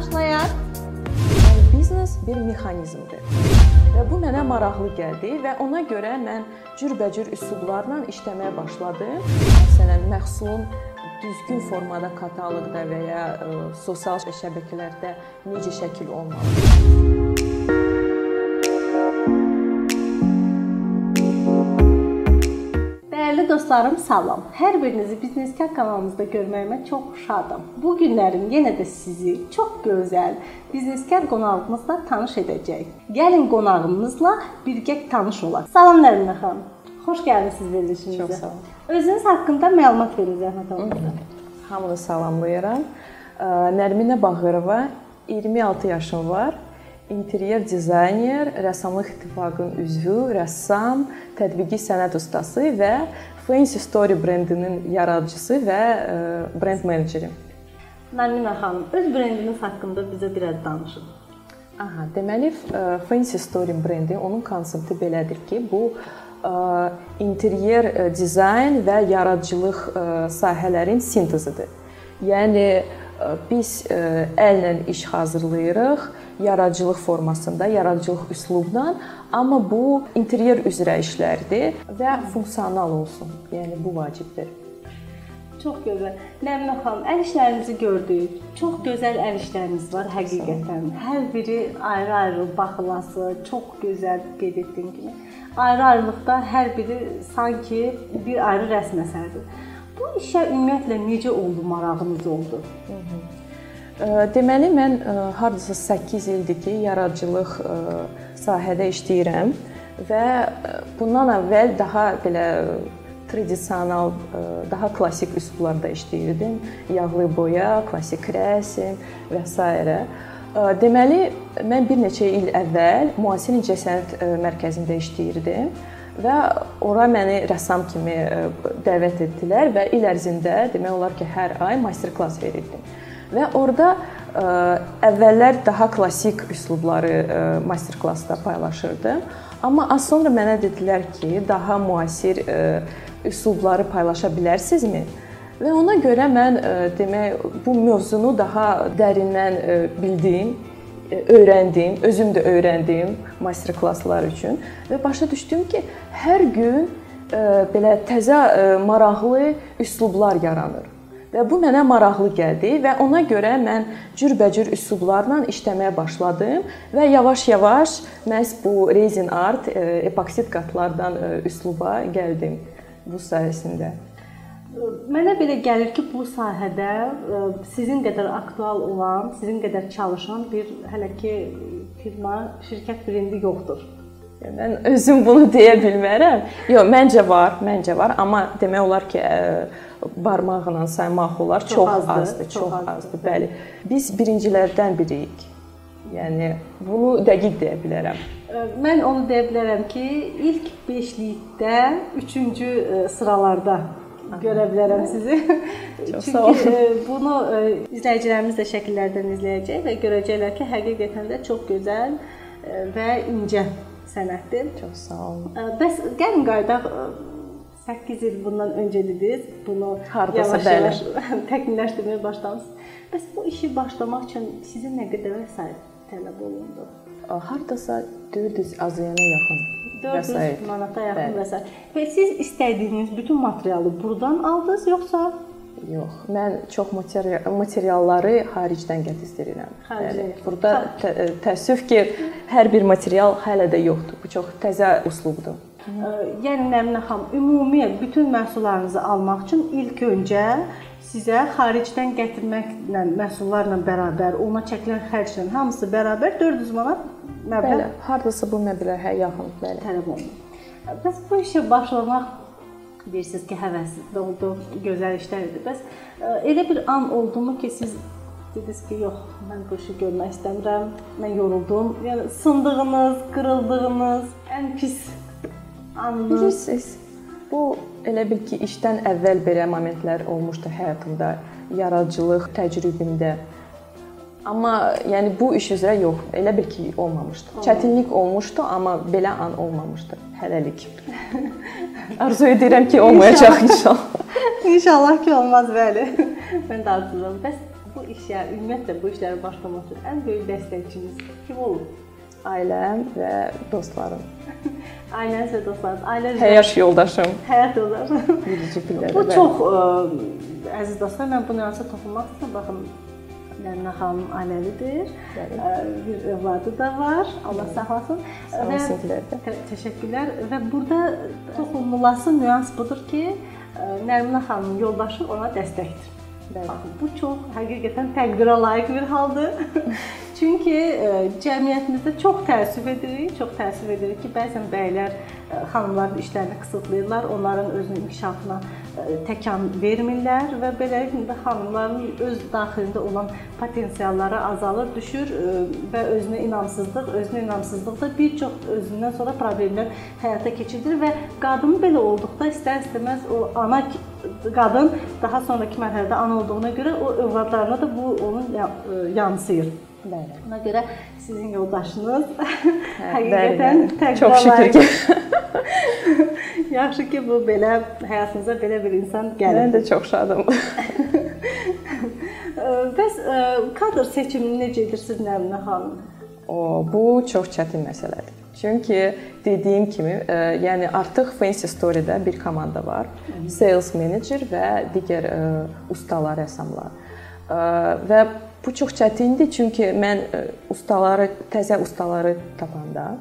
Başlayaq. Yəni biznes bir mexanizmdir. Və bu mənə maraqlı gəldi və ona görə mən cürbəcür üsullarla işləməyə başladım. Məsələn, məhsulun düzgün formada kataloqda və ya ə, sosial şəbəkələrdə necə şəkil olmalıdır? Dostlarım, salam. Hər birinizi Bizneskar kanalımızda görməyimə çox şadam. Bu günlərim yenə də sizi çox gözəl Bizneskar qonağımızla tanış edəcək. Gəlin qonağımızla birgə tanış olaq. Salam Nərminə xanım. Xoş gəldiniz verilişimizə. Çox sağ olun. Özünüz haqqında məlumat verin zəhmət olmasa. Hamını salamlayıram. Nərminə Bağırova, 26 yaşım var. İnteryer dizayner, rəssamlıq ittifaqının üzvü, rəssam, tətbiqi sənət ustası və Fancy Story brendinin yaradıcısı və ə, brend meneceri. Nərminə xanım, öz brendiniz haqqında bizə biraz danışın. Aha, deməli ə, Fancy Story brendi onun konsepti belədir ki, bu ə, interyer dizayn və yaradıcılıq sahələrin sintezidir. Yəni biz ə, əllə iş hazırlayırıq, yaradıcılıq formasında, yaradıcılıq üslubla, amma bu interyer üzrə işlərdir və funksional olsun. Yəni bu vacibdir. Çox gözəl. Nəminə xanım, əl işlərinizi gördük. Çox gözəl əl işləriniz var həqiqətən. Hər biri ayrı-ayrı baxılası, çox gözəl qeyd etdiyim kimi. Ayrı-ayrılıqda hər biri sanki bir ayrı rəsm əsəridir. Bu işə ümumiyyətlə necə oldu, marağınız oldu? Hı -hı. Deməli mən hardasa 8 ildir ki, yaradıcılıq sahədə işləyirəm və bundan əvvəl daha belə tradisional, daha klassik üslublarda işləyirdim. Yağlı boya, klassik rəsm və s. Deməli mən bir neçə il əvvəl müasir incəsənət mərkəzində işləyirdim və ora məni rəssam kimi dəvət etdilər və il ərzində demək olar ki, hər ay master klass verirdim. Və orada ə, əvvəllər daha klassik üslubları ə, master klassda paylaşırdım. Amma az sonra mənə dedilər ki, daha müasir ə, üslubları paylaşa bilərsinizmi? Və ona görə mən demək bu mövzunu daha dərindən ə, bildim, öyrəndim, özüm də öyrəndim master klasslar üçün və başa düşdüm ki, hər gün ə, belə təzə ə, maraqlı üslublar yaranır. Və bu mənə maraqlı gəldi və ona görə mən cürbəcür üslublarla işləməyə başladım və yavaş-yavaş məhz bu resin art, epoksit qatlardan üsluba gəldim bu sayəsində. Mənə belə gəlir ki, bu sahədə sizin qədər aktual olan, sizin qədər çalışan bir hələ ki firma, şirkət brendi yoxdur. Mən özüm bunu deyə bilmərəm. Yox, məncə var, məncə var, amma demək olar ki, barmaqla saymaq olar, çox, çox azdır, azdır, çox, çox azdır. azdır. Bəli. Biz birincilərdən biriyik. Yəni bunu dəqiq deyə bilərəm. Mən onu deyə bilərəm ki, ilk 5likdə 3-cü sıralarda görə bilərəm sizi. Çox sağ olun. Çünki bunu izləyicilərimiz də şəkillərdən izləyəcək və görəcəklər ki, həqiqətən də çox gözəl və incə sənətdir. Çox sağ olun. Bəs gəlin qayıdaq 8 il bundan öncə dediniz, bunu hardasa bəli təkmilləşdirməyə başlamısınız. Bəs bu işi başlamaq üçün sizə nə qədər vəsait tələb olundu? Hardasa 400 azıyana yaxın 400 manata yaxın vəsait. Və siz istədiyiniz bütün materialı burdan aldınız yoxsa Yox, mən çox material materialları xaricdən gətizdirirəm. Bəli. Burada tə təəssüf ki, hər bir material hələ də yoxdur. Bu çox təzə üslubdur. Yəni Nəminə xanım, ümumi bütün məhsullarınızı almaq üçün ilk öncə sizə xaricdən gətirməklə məhsullarla bərabər, ona çəkilən xərclə hamısı bərabər 400 manat məbləğ. Bəli, hardasa bu məbləğə yaxın, bəli. Tələb olunur. Bəs bu işə başlamaq deyirsiniz ki, həvəs oldu, gözəl işlər idi. Bəs elə bir an oldumu ki, siz dediniz ki, yox, mən bu işi görmək istəmirəm, mən yoruldum. Yəni sındığınız, qırıldığınız ən pis anınız. Bilirsiniz, bu elə bil ki, işdən əvvəl belə momentlər olmuşdu həyatımda, yaradıcılıq təcrübəmdə. Amma yəni bu iş üzrə yox, elə bil ki, olmamışdı. Çətinlik olmuşdu, amma belə an olmamışdı hələlik. Arzu edirəm ki, olmayacaq inşallah. inşallah ki, olmaz bəli. Mən də arzulayıram. Bəs bu işə, ümumiyyətlə bu işlərə başlamaq üçün ən böyük dəstəkçiniz kim olub? Ailəm və dostlarım. Ailəniz və dostlarınız, ailə həyat yoldaşım. Həyat yoldaşım. Birinci pillədə. Bu çox ə, əziz dostlar, mən bu nüansa toxunmaq istəyirəm. Baxın, Nəminə xanım ailəlidir. Bir övladı da var. Allah saxlasın. Və təşəkkürlər. Və burada toxunulası nüans budur ki, Nərminə xanımın yoldaşı ona dəstəkdir. Bəli. Bu çox həqiqətən təqdirə layiq bir haldır. Çünki ə, cəmiyyətimizdə çox təəssüf edirik, çox təəssüf edirik ki, bəzən bəylər ə, xanımların işlərini qısıtlayırlar, onların özünün inkişafına təkan vermirlər və beləliklə xanımların öz daxilində olan potensialları azalır, düşür və özünə inamsızlıq, özünə inamsızlıqda bir çox özündən sonra problemlər həyata keçirilir və qadın belə olduqda istər-istəməz o ana qadın daha sonrakı mərhələdə ana olduğuna görə o övladlarına da bu onun yansıyır. Bəli. Ona görə sizin yoldaşınız hə, həqiqətən təqdir Çox şükür ki Yaxşı ki, bu belə həyatınıza belə bir insan gəlir. Mən də çox şadam. Bəs kadr seçimi necə edirsiniz Nəminə xanım? O, bu çox çətin məsələdir. Çünki dediyim kimi, ə, yəni artıq Fancy Story-də bir komanda var. Hı -hı. Sales manager və digər ə, ustalar, rəssamlar. Ə, və bu çox çətindir, çünki mən ə, ustaları, təzə ustaları tapanda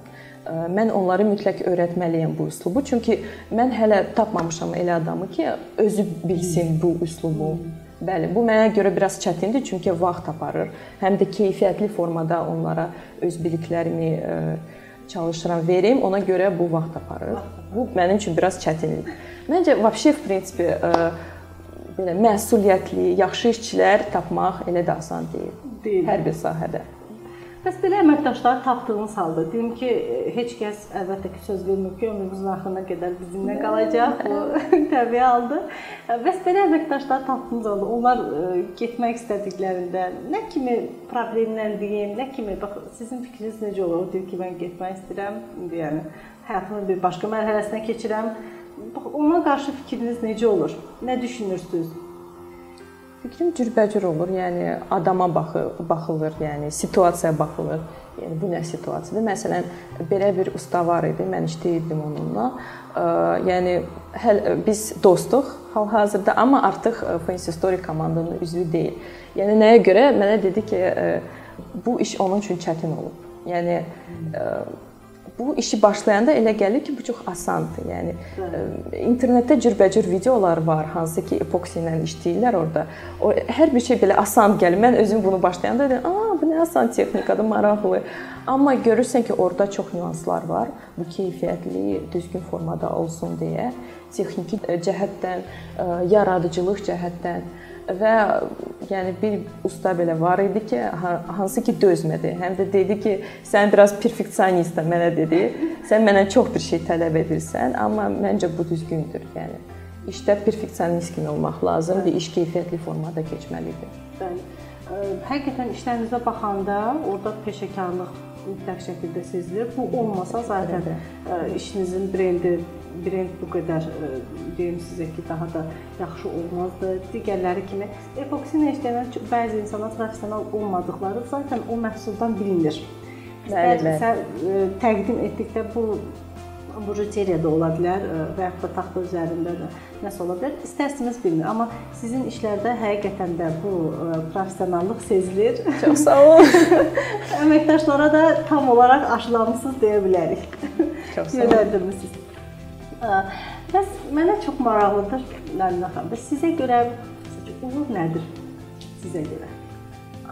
mən onları mütləq öyrətməliyəm bu üslubu. Çünki mən hələ tapmamışam elə adamı ki, özü bilsin bu üslubu. Bəli, bu mənə görə biraz çətindir, çünki vaxt aparır. Həm də keyfiyyətli formada onlara öz biliklərimi çalışıram verim, ona görə bu vaxt aparır. Bu mənim üçün biraz çətindir. Məncə vəbşə в принципе belə məsuliyyətli, yaxşı işçilər tapmaq elə də asan deyil. deyil. Hər bir sahədə. Bəs belə əməkdaşları tapdığınız halda deyim ki, heç kəs əlbəttə ki, söz vermir ki, ömrümüzün axırına qədər bizimlə qalacaq. Bu təbii haldır. Bəs belə əməkdaşları tapdığınız halda onlar e, getmək istədiklərində nə kimi problemləndiyim, nə kimi bax sizin fikriniz necə olur? O deyir ki, mən getmək istəyirəm, yəni həyatımın bir başqa mərhələsinə keçirəm. Bax ona qarşı fikriniz necə olur? Nə düşünürsüz? Fikrim cürbəcür olur. Yəni adama baxı, baxılır, yəni situasiyaya baxılır. Yəni bu nə situasiyadır? Məsələn, belə bir usta var idi, mən işləyirdim onunla. Yəni həl biz dostuq hal-hazırda, amma artıq Fancy Story komandanın üzvü deyil. Yəni nəyə görə? Mənə dedi ki, bu iş onun üçün çətin olub. Yəni bu işi başlayanda elə gəlir ki, bu çox asandır. Yəni Hı. internetdə cürbəcür videolar var, hansı ki, epoksi ilə işləyirlər orada. O hər bir şey belə asan gəlir. Mən özüm bunu başlayanda dedim, "A, bu nə asan texnikadır, maraqlı." Amma görürsən ki, orada çox nüanslar var. Bu keyfiyyətli, düzgün formada olsun deyə texniki cəhətdən, yaradıcılıq cəhətdən və yəni bir usta belə var idi ki, hansı ki dözmədi. Həm də dedi ki, sən biraz perfeksionistsən mənə dedi. Sən məndən çox bir şey tələb edirsən, amma məncə bu düzgündür. Yəni işdə perfeksionist kimi olmaq lazımdır, iş keyfiyyətli formada keçməlidir. Bəli. Həqiqətən işlərinizə baxanda orada peşəkarlıq mütləq şəkildə sezilir. Bu olmasa zaten işinizin brendi brend bu qədər e, deyim sizə ki, daha da yaxşı olmazdı. Digərləri kimi epoksi ilə işləyən bəzi insanlar professional olmadıkları zaten o məhsuldan bilinir. Bəli, bəli. Təqdim etdikdə bu bujuteriyada ola bilər e, və yaxud da taxta üzərində də nəsə ola bilər. İstərsiniz bilinir, amma sizin işlərdə həqiqətən də bu e, professionallıq sezilir. Çox sağ olun. Əməkdaşlara da tam olaraq aşılamısınız deyə bilərik. Çox sağ olun. Bəs mənə çox maraqlıdır Nərminə xanım. Bəs sizə görə uğur nədir? Sizə görə?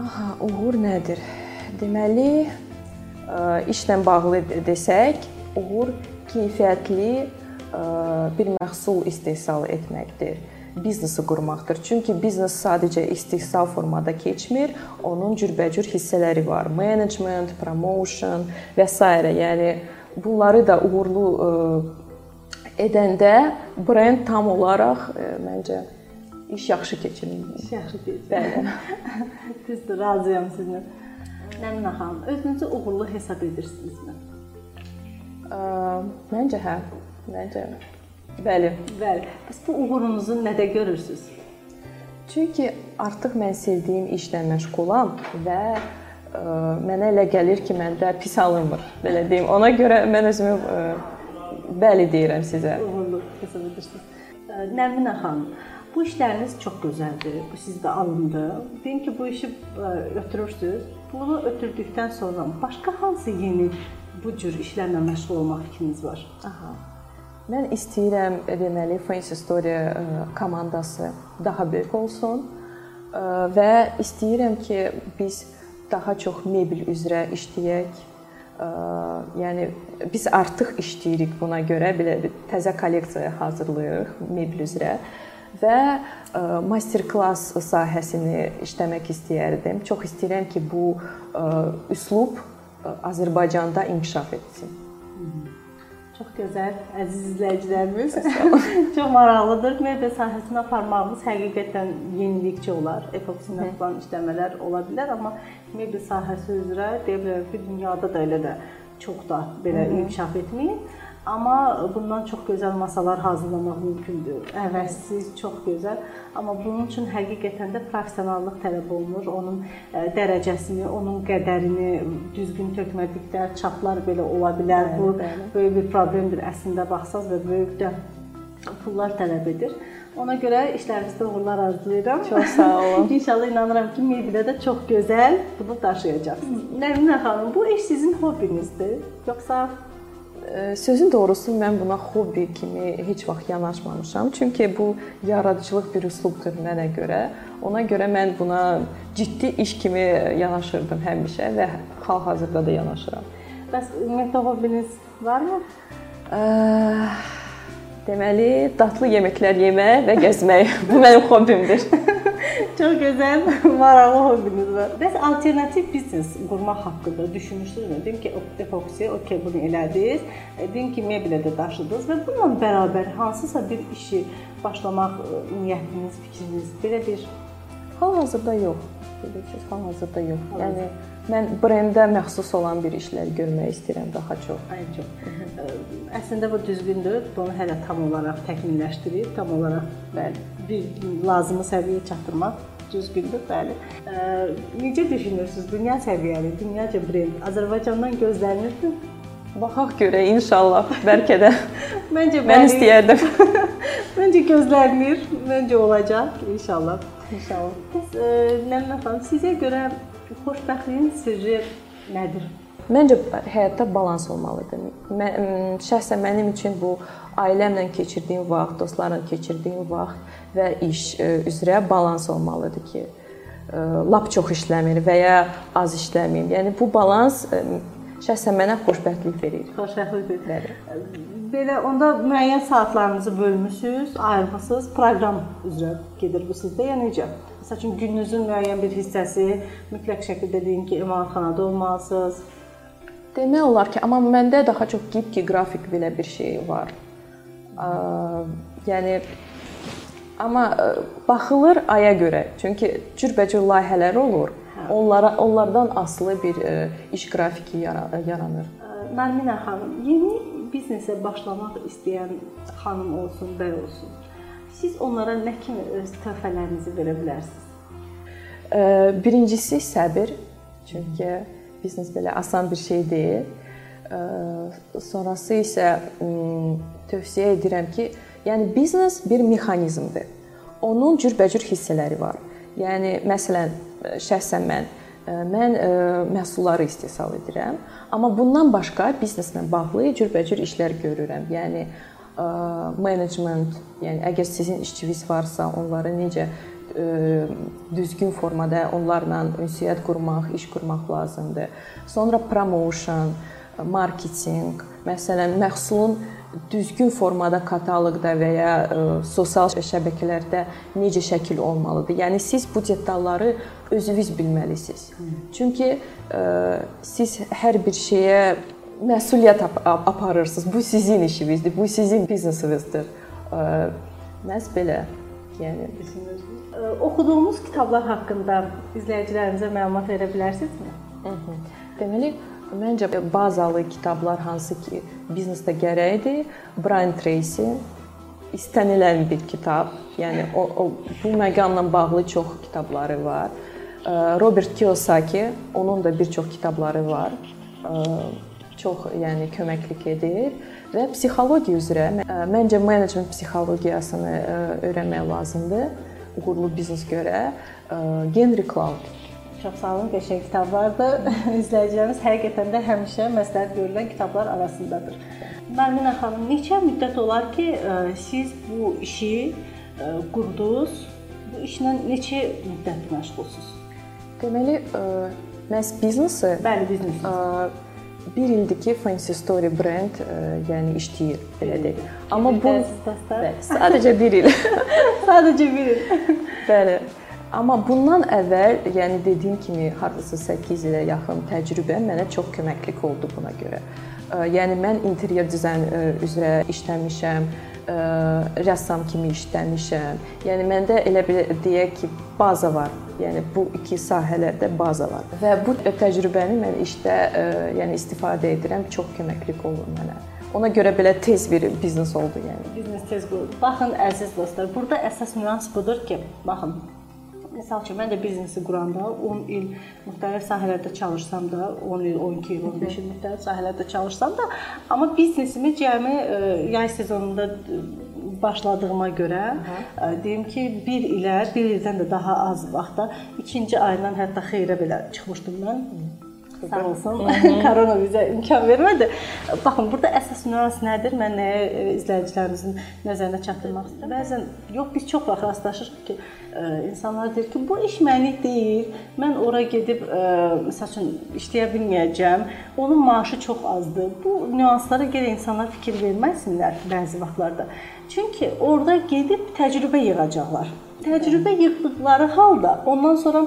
Aha, uğur nədir? Deməli, işlə bağlı desək, uğur keyfiyyətli bir məhsul istehsal etməkdir biznesi qurmaqdır. Çünki biznes sadəcə istehsal formada keçmir, onun cürbəcür hissələri var. Management, promotion və s. Yəni bunları da uğurlu edəndə brend tam olaraq e, məncə iş yaxşı keçir. İş yaxşı keçir. Bəli. Düzdür, razıyam sizinlə. Nəminə xanım, özünüzü uğurlu hesab edirsinizmi? Ə, məncə hə. Məncə bəli. Bəli. Bəs bu uğurunuzu nədə görürsüz? Çünki artıq mən sevdiyim işlə məşğulam və ə, e, mənə elə gəlir ki, məndə pis alınmır, belə deyim. Ona görə mən özümü ə, e, bəli deyirəm sizə. Uğurlu hesab edirsiniz. Nərminə xanım, bu işləriniz çox gözəldir. Bu sizdə alındı. Deyim ki, bu işi ötürürsüz. Bunu ötürdükdən sonra başqa hansı yeni bu cür işlərlə məşğul olmaq fikriniz var? Aha. Mən istəyirəm deməli Fancy Story komandası daha böyük olsun və istəyirəm ki, biz daha çox mebel üzrə işləyək. E, yəni biz artıq işləyirik buna görə belə təzə kolleksiya hazırlayırıq mebel üzrə və master-klass sahəsini işləmək istəyərdim. Çox istəyirəm ki, bu üslub Azərbaycanda inkişaf etsin. Hı -hı. Çox gözəl, əziz izləyicilərimiz. Çox maraqlıdır. Media sahəsində aparmağımız həqiqətən yenilikçi olar. Epoksindən falan işləmələr ola bilər, amma media sahəsi üzrə deyə bilərəm ki, dünyada da elə də çox da belə inkişaf etməyib. Amma bundan çox gözəl masalar hazırlamaq mümkündür. Əvəzsiz, çox gözəl. Amma bunun üçün həqiqətən də professionallıq tələb olunur. Onun e, dərəcəsini, onun qədərini düzgün tökmədikdə çaplar belə ola bilər. Bu böyük bir problemdir əslində baxsaz və böyük də pullar tələb edir. Ona görə işlərinizdə uğurlar arzulayıram. Çox sağ olun. İnşallah inanıram ki, Mebilə də çox gözəl bunu daşıyacaqsınız. Nəminə xanım, bu iş sizin hobbinizdir, yoxsa Sözün doğrusu mən buna hobbi kimi heç vaxt yanaşmamışam. Çünki bu yaradıcılıq bir üslubdur mənə görə. Ona görə mən buna ciddi iş kimi yanaşırdım həmişə və hal-hazırda da yanaşıram. Bəs ümumiyyətlə hobbiniz varmı? Ə, deməli, dadlı yeməklər yemək və gəzmək. Bu mənim hobbimdir. Çox gözəl, maraqlı hobbiniz var. Bəs alternativ biznes qurmaq haqqında düşünmüsünüzmü? Dedim ki, epoksi, okey bunu elədiniz. E, dedim ki, mebelə də daşıdınız və bununla bərabər hansısa bir işi başlamaq e, niyyətiniz, fikriniz belə bir hal-hazırda yox. Bilirsiniz, hal-hazırda yox. Yəni mən brendə məxsus olan bir işlər görmək istəyirəm daha çox. Ay çox. Əslində bu düzgündür. Bunu hələ tam olaraq təkmilləşdirib, tam olaraq bəli bir lazımi səviyyəyə çatdırmaq düzgündür, bəli. Necə düşünürsüz? Dünya səviyyəli, dünyaca brend Azərbaycandan gözlənirdi? Baxaq görə inşallah bəlkə də. Məncə mən istəyərdim. Məncə gözlənir, məncə olacaq inşallah. İnşallah. Bəs Nəminə xanım, sizə görə xoşbəxtliyin sirri nədir? Məncə həyatda balans olmalıdır. Mən şəxsən mənim üçün bu ailəmlə keçirdiyim vaxt, dostlarla keçirdiyim vaxt və iş e, üzrə balans olmalıdır ki, e, lap çox işləmir və ya az işləmir. Yəni bu balans e, şəxsən mənə xoşbəxtlik verir. Xoşbəxtlik verir. Belə onda müəyyən saatlarınızı bölmüsüz, ayırmısınız, proqram üzrə gedir bu sizdə ya necə? Məsəl üçün gününüzün müəyyən bir hissəsi mütləq şəkildə deyin ki, emalatxanada olmalısınız Demək olar ki, amma məndə daha çox gibki qrafik belə bir şey var. Yəni amma baxılır aya görə. Çünki cürbəcür layihələr olur. Hə. Onlara onlardan asılı bir iş qrafiki yaranır. Nərminə xanım, yeni biznesə başlamaq istəyən xanım olsun, bəy olsun. Siz onlara nə kimi öz tövsiyelərinizi verə bilərsiniz? Birincisi səbir. Çünki biznes belə asan bir şey deyil. Sonrası isə tövsiyə edirəm ki, yəni biznes bir mexanizmdir. Onun cürbəcür hissələri var. Yəni məsələn, şəxsən mən mən məhsulları istehsal edirəm, amma bundan başqa bizneslə bağlı cürbəcür işlər görürəm. Yəni menecment, yəni əgər sizin işçiniz varsa, onları necə düzgün formada onlarla ünsiyyət qurmaq, iş qurmaq lazımdır. Sonra promotion, marketinq, məsələn, məhsulun düzgün formada kataloqda və ya sosial şəbəkələrdə necə şəkil olmalıdır. Yəni siz bu detalları özünüz bilməlisiniz. Çünki siz hər bir şeyə məsuliyyət aparırsınız. Bu sizin işinizdir, bu sizin biznesinizdir. Məs belə. Yəni düşünürsünüz oxuduğunuz kitablar haqqında izləyicilərimizə məlumat verə bilərsinizmi? Deməli, məncə bazalı kitablar hansı ki biznesdə gərəkdir? Brian Tracy istənilən bir kitab. Yəni o, o bu məqamla bağlı çox kitabları var. Robert Kiyosaki, onun da bir çox kitabları var. Çox yəni köməklik edir və psixologiya üzrə məncə menecment psixologiyasını öyrənmək lazımdır uğurlu biznes görə. Henry Cloud Çox sağ olun, qəşəng kitablardır. İzləyicilərimiz həqiqətən də həmişə məsləhət görülən kitablar arasındadır. Nərminə xanım, neçə müddət olar ki, siz bu işi qurdunuz? Bu işlə neçə müddət məşğulsunuz? Deməli, məhz biznesi Bəli, biznes. 1 ildir ki, Fancy Story brend yəni işləyir, belə deyək. Amma bu Bəli, sadəcə 1 il. sadəcə 1 il. Bəli. Amma bundan əvvəl, yəni dediyim kimi, hardasa 8 ilə yaxın təcrübə mənə çox köməklik oldu buna görə. Yəni mən interyer dizayn üzrə işləmişəm, rəssam kimi işləmişəm. Yəni məndə elə bir deyək ki, baza var. Yəni bu iki sahələrdə baza var. Və bu təcrübəni mən işdə yəni istifadə edirəm, çox köməklik olur mənə. Ona görə belə tez bir biznes oldu yəni. Biznes tez quruldu. Baxın əziz dostlar, burada əsas nüans budur ki, baxın Məsəl üçün mən də biznesi quranda 10 il müxtəlif sahələrdə çalışsam da, 10 il, 12 il, 15 il müxtəlif sahələrdə çalışsam da, amma biznesimi cəmi yay sezonunda başladığıma görə Hı. deyim ki, 1 ilə, 1 ildən də daha az vaxtda 2-ci aydan hətta xeyrə belə çıxmışdım mən. Sağ olsun. Korona bizə imkan vermədi. Baxın, burada əsas nüans nədir? Mən nəyə e, izləyicilərimizin nəzərinə çatdırmaq istəyirəm. Bəzən yox, biz çox vaxt rastlaşırıq ki, e, insanlar deyir ki, bu iş mənlik deyil. Mən ora gedib e, məsəl üçün işləyə bilməyəcəm. Onun maaşı çox azdır. Bu nüanslara görə insanlar fikir verməsinlər bəzi vaxtlarda. Çünki orada gedib təcrübə yığacaqlar təcrübə yığdıqları halda ondan sonra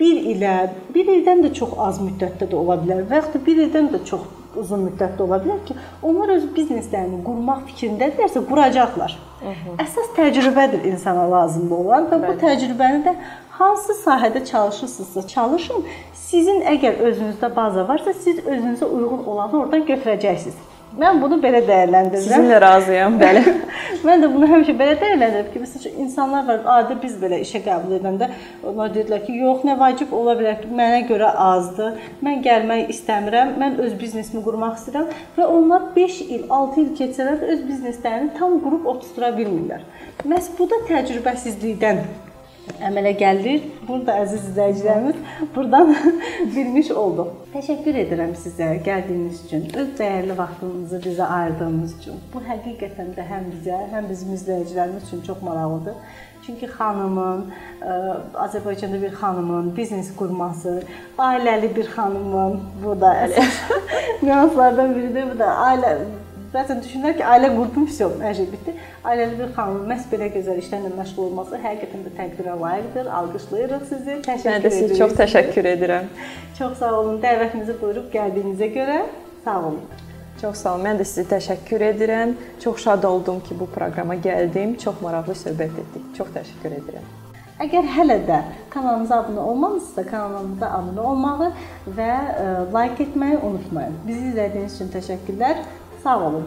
1 ilə, 1 ildən də çox az müddətdə də ola bilər və yaxud da 1 ildən də çox uzun müddətdə ola bilər ki, onlar öz bizneslərini qurmaq fikrindədirsə quracaqlar. Hı -hı. Əsas təcrübədir insana lazım olan və bu təcrübəni də hansı sahədə çalışırsınızsa çalışın. Sizin əgər özünüzdə baza varsa, siz özünüzə uyğun olanı oradan götürəcəksiniz. Mən bunu belə dəyərləndirirəm. Sizinlə razıyam, bəli. mən də bunu həmişə belə dəyərləndirirəm ki, məsələn insanlar var, adi biz belə işə qəbul edəndə onlar dedilər ki, yox, nə vacib ola bilər ki, mənə görə azdır. Mən gəlmək istəmirəm. Mən öz biznesimi qurmaq istəyirəm və onlar 5 il, 6 il keçsələr də öz bizneslərini tam qurub otuzdura bilmirlər. Məs bu da təcrübəsizlikdən əmələ gəlir. Burada əziz izləyicilərimiz burdan bilmiş olduq. Təşəkkür edirəm sizə gəldiyiniz üçün, öz dəyərli vaxtınızı bizə ayırdığınız üçün. Bu həqiqətən də həm bizə, həm bizim izləyicilərimiz üçün çox maraqlıdır. Çünki xanımın, ə, Azərbaycanda bir xanımın biznes qurması, ailəli bir xanımın bu da əsas nüanslardan biridir. Bu da ailə Bəzən düşünürlər ki, ailə qurdum, vəsə, hər şey bitdi. Ailəli bir xanım məhz belə gözəl işlərlə məşğul olması həqiqətən də təqdirə layiqdir. Alqışlayırıq sizi. Təşəkkür edirəm. Mən də sizə çox təşəkkür edirəm. Çox sağ olun. Dəvətimizi buyurub gəldiyinizə görə sağ olun. Çox sağ olun. Mən də sizə təşəkkür edirəm. Çox şad oldum ki, bu proqrama gəldim. Çox maraqlı söhbət etdik. Çox təşəkkür edirəm. Əgər hələ də kanalımıza abunə olmamısınızsa, kanalımıza abunə olmağı və e, like etməyi unutmayın. Bizi izlədiyiniz üçün təşəkkürlər. Sağ olun.